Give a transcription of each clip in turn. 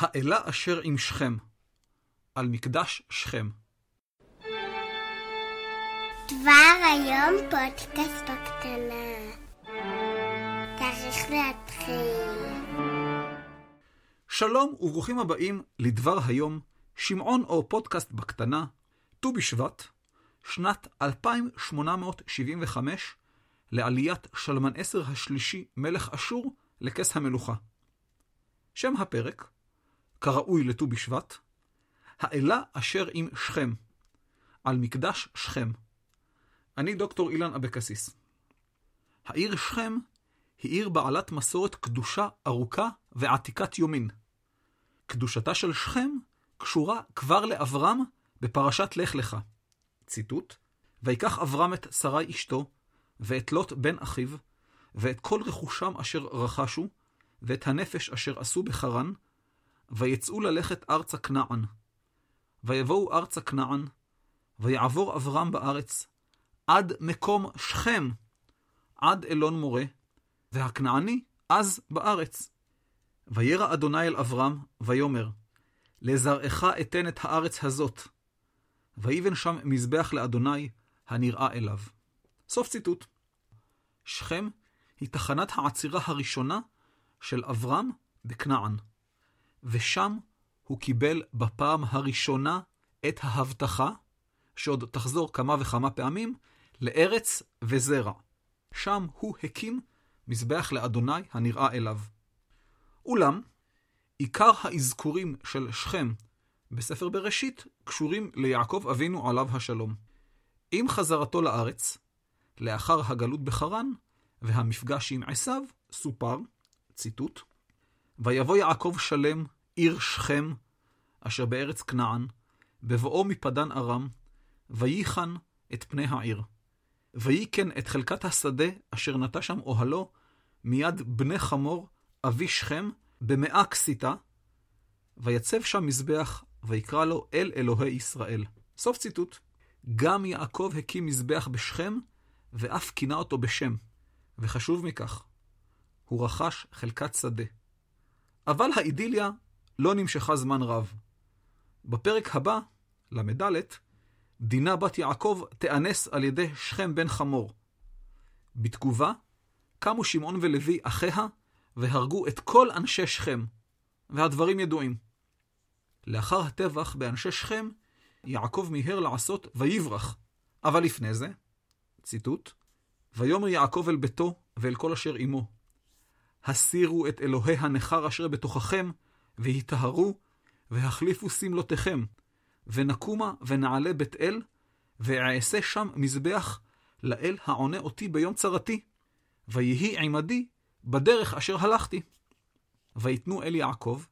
האלה אשר עם שכם, על מקדש שכם. דבר היום פודקאסט בקטנה. צריך להתחיל. שלום וברוכים הבאים לדבר היום, שמעון או פודקאסט בקטנה, ט"ו בשבט, שנת 2875, לעליית שלמן עשר השלישי, מלך אשור, לכס המלוכה. שם הפרק, כראוי לט"ו בשבט, האלה אשר עם שכם, על מקדש שכם. אני דוקטור אילן אבקסיס. העיר שכם היא עיר בעלת מסורת קדושה ארוכה ועתיקת יומין. קדושתה של שכם קשורה כבר לאברהם בפרשת לך לך. ציטוט: ויקח אברהם את שרי אשתו, ואת לוט בן אחיו, ואת כל רכושם אשר רכשו, ואת הנפש אשר עשו בחרן, ויצאו ללכת ארצה כנען. ויבואו ארצה כנען, ויעבור אברהם בארץ, עד מקום שכם, עד אלון מורה, והכנעני אז בארץ. וירא אדוני אל אברהם, ויאמר, לזרעך אתן את הארץ הזאת. ויבן שם מזבח לאדוני, הנראה אליו. סוף ציטוט. שכם היא תחנת העצירה הראשונה של אברהם בכנען, ושם הוא קיבל בפעם הראשונה את ההבטחה, שעוד תחזור כמה וכמה פעמים, לארץ וזרע. שם הוא הקים מזבח לאדוני הנראה אליו. אולם, עיקר האזכורים של שכם בספר בראשית קשורים ליעקב אבינו עליו השלום. עם חזרתו לארץ, לאחר הגלות בחרן והמפגש עם עשיו, סופר, ציטוט, ויבוא יעקב שלם, עיר שכם, אשר בארץ כנען, בבואו מפדן ארם, וייחן את פני העיר. ויקן את חלקת השדה אשר נטע שם אוהלו, מיד בני חמור, אבי שכם, במאה כסיתה, ויצב שם מזבח, ויקרא לו אל אלוהי ישראל. סוף ציטוט. גם יעקב הקים מזבח בשכם, ואף כינה אותו בשם. וחשוב מכך, הוא רכש חלקת שדה. אבל האידיליה לא נמשכה זמן רב. בפרק הבא, ל"ד, דינה בת יעקב תיאנס על ידי שכם בן חמור. בתגובה, קמו שמעון ולוי אחיה, והרגו את כל אנשי שכם, והדברים ידועים. לאחר הטבח באנשי שכם, יעקב מיהר לעשות ויברח. אבל לפני זה, ציטוט, ויאמר יעקב אל ביתו ואל כל אשר עמו, הסירו את אלוהי הנכר אשר בתוככם, והיטהרו, והחליפו שמלותיכם, ונקומה ונעלה בית אל, ואעשה שם מזבח לאל העונה אותי ביום צרתי, ויהי עמדי בדרך אשר הלכתי. ויתנו אל יעקב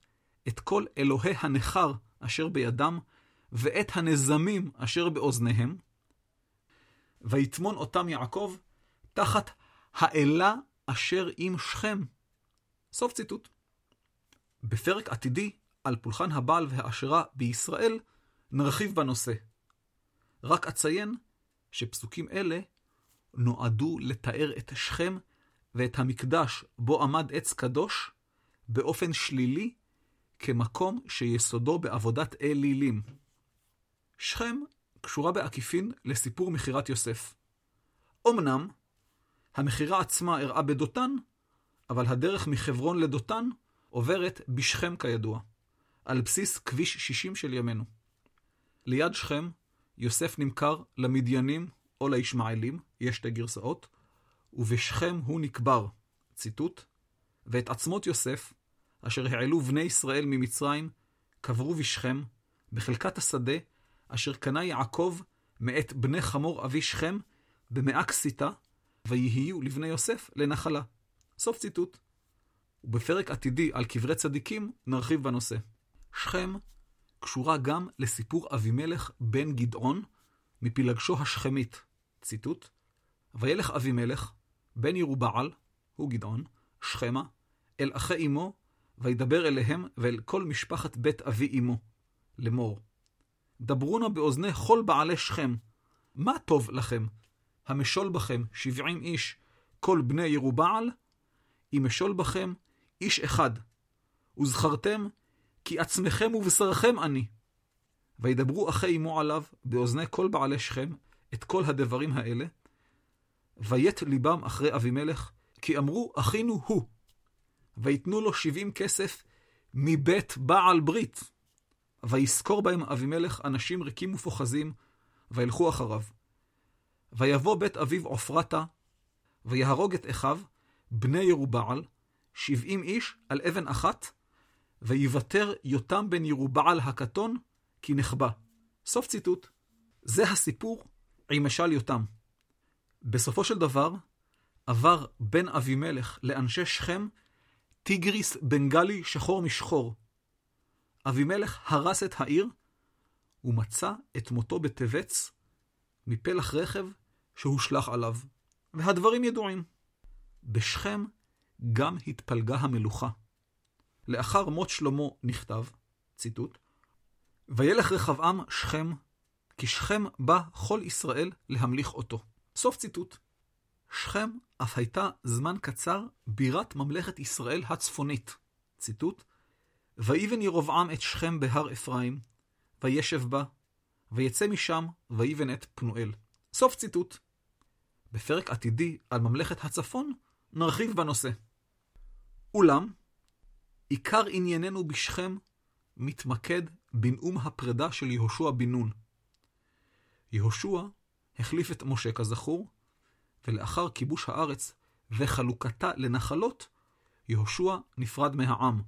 את כל אלוהי הנכר אשר בידם, ואת הנזמים אשר באוזניהם, ויטמון אותם יעקב תחת האלה אשר עם שכם. סוף ציטוט. בפרק עתידי על פולחן הבעל והאשרה בישראל, נרחיב בנושא. רק אציין שפסוקים אלה נועדו לתאר את שכם ואת המקדש בו עמד עץ קדוש באופן שלילי, כמקום שיסודו בעבודת אלילים. שכם קשורה בעקיפין לסיפור מכירת יוסף. אמנם, המכירה עצמה אירעה בדותן, אבל הדרך מחברון לדותן עוברת בשכם כידוע, על בסיס כביש 60 של ימינו. ליד שכם, יוסף נמכר למדיינים או לישמעאלים, יש שתי גרסאות, ובשכם הוא נקבר, ציטוט, ואת עצמות יוסף, אשר העלו בני ישראל ממצרים, קברו בשכם, בחלקת השדה, אשר קנה יעקב מאת בני חמור אבי שכם, במאה כסיתה, ויהיו לבני יוסף לנחלה. סוף ציטוט. ובפרק עתידי על קברי צדיקים נרחיב בנושא. שכם קשורה גם לסיפור אבימלך בן גדעון מפילגשו השכמית. ציטוט: וילך אבימלך, בן ירובעל, הוא גדעון, שכמה, אל אחי אמו, וידבר אליהם ואל כל משפחת בית אבי אמו, לאמור. דברו נא באוזני כל בעלי שכם, מה טוב לכם? המשול בכם שבעים איש, כל בני ירובעל? אם משול בכם איש אחד. וזכרתם כי עצמכם ובשרכם אני. וידברו אחי אמו עליו באוזני כל בעלי שכם את כל הדברים האלה, ויית ליבם אחרי אבימלך, כי אמרו אחינו הוא. ויתנו לו שבעים כסף מבית בעל ברית. וישכור בהם אבימלך אנשים ריקים ופוחזים, וילכו אחריו. ויבוא בית אביו עופרתה, ויהרוג את אחיו, בני ירובעל, שבעים איש על אבן אחת, ויוותר יותם בן ירובעל הקטון, כי נחבא. סוף ציטוט. זה הסיפור עם משל יותם. בסופו של דבר, עבר בן אבימלך לאנשי שכם טיגריס בנגלי שחור משחור. אבימלך הרס את העיר, ומצא את מותו בטבץ, מפלח רכב שהושלך עליו. והדברים ידועים. בשכם גם התפלגה המלוכה. לאחר מות שלמה נכתב, ציטוט, וילך רחבעם שכם, כי שכם בא כל ישראל להמליך אותו. סוף ציטוט. שכם אף הייתה זמן קצר בירת ממלכת ישראל הצפונית. ציטוט, ויבן ירבעם את שכם בהר אפרים, וישב בה, ויצא משם, ויבן את פנואל. סוף ציטוט. בפרק עתידי על ממלכת הצפון, נרחיב בנושא. אולם, עיקר ענייננו בשכם מתמקד בנאום הפרידה של יהושע בן נון. יהושע החליף את משה כזכור, ולאחר כיבוש הארץ וחלוקתה לנחלות, יהושע נפרד מהעם.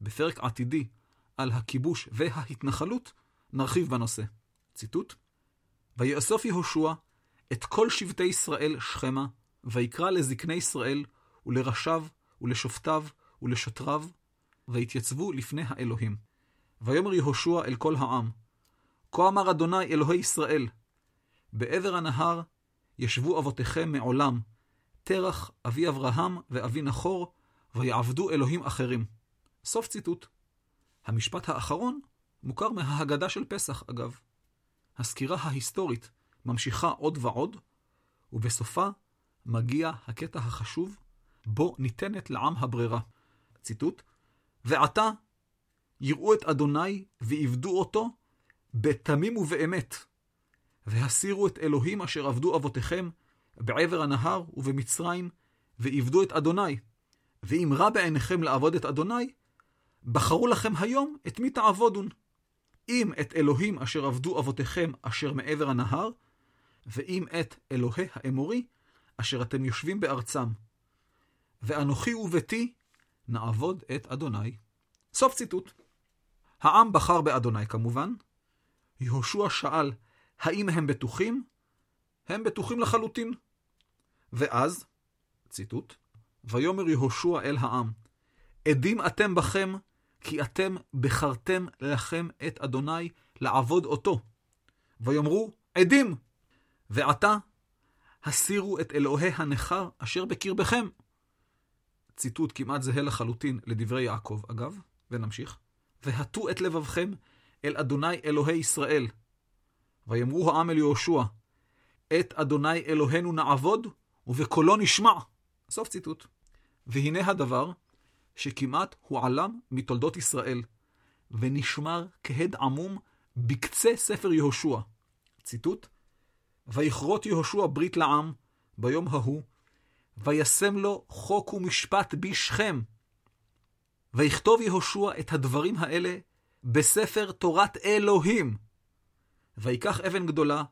בפרק עתידי על הכיבוש וההתנחלות, נרחיב בנושא. ציטוט: ויאסוף יהושע את כל שבטי ישראל שכמה, ויקרא לזקני ישראל, ולראשיו, ולשופטיו, ולשוטריו, ויתייצבו לפני האלוהים. ויאמר יהושע אל כל העם, כה אמר אדוני אלוהי ישראל, בעבר הנהר ישבו אבותיכם מעולם, תרח, אבי אברהם ואבי נחור, ויעבדו אלוהים אחרים. סוף ציטוט. המשפט האחרון מוכר מההגדה של פסח, אגב. הסקירה ההיסטורית ממשיכה עוד ועוד, ובסופה מגיע הקטע החשוב, בו ניתנת לעם הברירה. ציטוט: ועתה יראו את אדוני ועבדו אותו בתמים ובאמת, והסירו את אלוהים אשר עבדו אבותיכם בעבר הנהר ובמצרים, ועבדו את אדוני. ואם רע בעיניכם לעבוד את אדוני, בחרו לכם היום את מי תעבודון. אם את אלוהים אשר עבדו אבותיכם אשר מעבר הנהר, ואם את אלוהי האמורי אשר אתם יושבים בארצם. ואנוכי וביתי נעבוד את אדוני. סוף ציטוט. העם בחר באדוני כמובן. יהושע שאל, האם הם בטוחים? הם בטוחים לחלוטין. ואז, ציטוט, ויאמר יהושע אל העם, עדים אתם בכם, כי אתם בחרתם לכם את אדוני לעבוד אותו. ויאמרו, עדים! ועתה, הסירו את אלוהי הנכר אשר בקרבכם. ציטוט כמעט זהה לחלוטין לדברי יעקב, אגב, ונמשיך. והטו את לבבכם אל אדוני אלוהי ישראל. ויאמרו העם אל יהושע, את אדוני אלוהינו נעבוד, ובקולו נשמע. סוף ציטוט. והנה הדבר שכמעט הועלם מתולדות ישראל, ונשמר כהד עמום בקצה ספר יהושע. ציטוט: ויכרות יהושע ברית לעם ביום ההוא, וישם לו חוק ומשפט בשכם. ויכתוב יהושע את הדברים האלה בספר תורת אלוהים. ויקח אבן גדולה,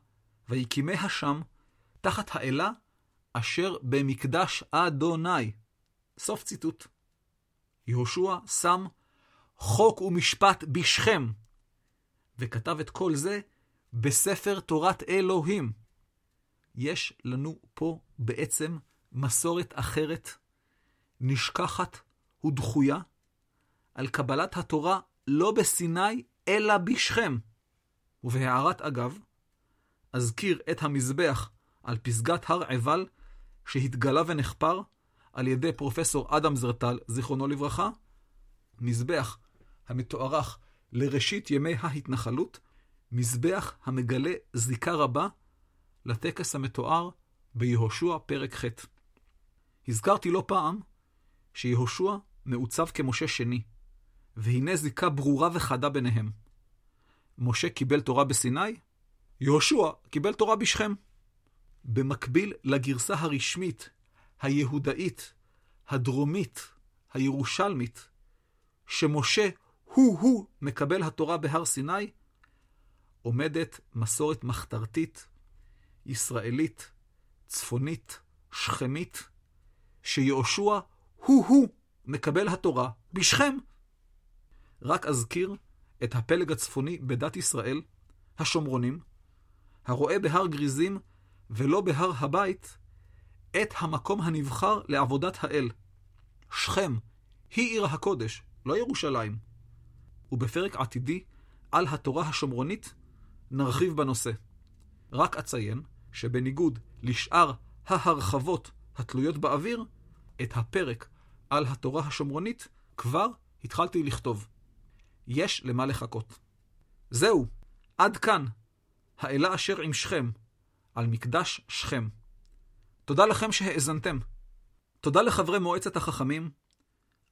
ויקימיה שם, תחת האלה אשר במקדש אדוני. סוף ציטוט. יהושע שם חוק ומשפט בשכם, וכתב את כל זה בספר תורת אלוהים. יש לנו פה בעצם מסורת אחרת, נשכחת ודחויה, על קבלת התורה לא בסיני, אלא בשכם. ובהערת אגב, אזכיר את המזבח על פסגת הר עיבל, שהתגלה ונחפר על ידי פרופסור אדם זרטל, זיכרונו לברכה, מזבח המתוארך לראשית ימי ההתנחלות, מזבח המגלה זיקה רבה לטקס המתואר ביהושע פרק ח'. הזכרתי לא פעם שיהושע מעוצב כמשה שני, והנה זיקה ברורה וחדה ביניהם. משה קיבל תורה בסיני, יהושע קיבל תורה בשכם. במקביל לגרסה הרשמית, היהודאית, הדרומית, הירושלמית, שמשה הוא-הוא מקבל התורה בהר סיני, עומדת מסורת מחתרתית, ישראלית, צפונית, שכמית, שיהושע הוא-הוא מקבל התורה בשכם. רק אזכיר את הפלג הצפוני בדת ישראל, השומרונים, הרואה בהר גריזים ולא בהר הבית, את המקום הנבחר לעבודת האל. שכם היא עיר הקודש, לא ירושלים. ובפרק עתידי על התורה השומרונית נרחיב בנושא. רק אציין שבניגוד לשאר ההרחבות התלויות באוויר, את הפרק על התורה השומרונית כבר התחלתי לכתוב. יש למה לחכות. זהו, עד כאן, האלה אשר עם שכם, על מקדש שכם. תודה לכם שהאזנתם. תודה לחברי מועצת החכמים,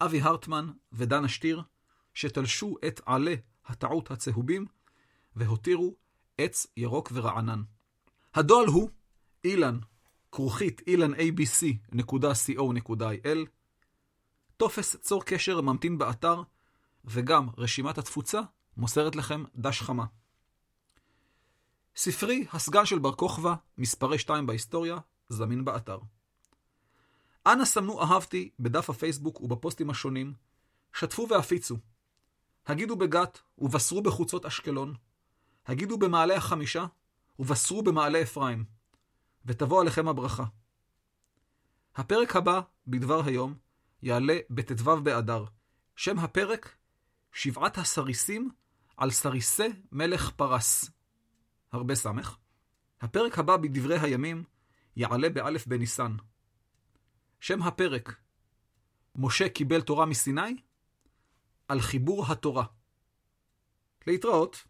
אבי הרטמן ודנה שטיר, שתלשו את עלי הטעות הצהובים, והותירו עץ ירוק ורענן. הדואל הוא אילן, כרוכית ilanabc.co.il, טופס צור קשר ממתין באתר, וגם רשימת התפוצה מוסרת לכם דש חמה. ספרי הסגן של בר כוכבא, מספרי 2 בהיסטוריה, זמין באתר. אנא סמנו אהבתי בדף הפייסבוק ובפוסטים השונים, שתפו והפיצו. הגידו בגת ובשרו בחוצות אשקלון, הגידו במעלה החמישה ובשרו במעלה אפרים, ותבוא עליכם הברכה. הפרק הבא, בדבר היום, יעלה בט"ו באדר. שם הפרק, שבעת הסריסים על סריסי מלך פרס. הרבה סמך. הפרק הבא בדברי הימים יעלה באלף בניסן. שם הפרק, משה קיבל תורה מסיני? על חיבור התורה. להתראות.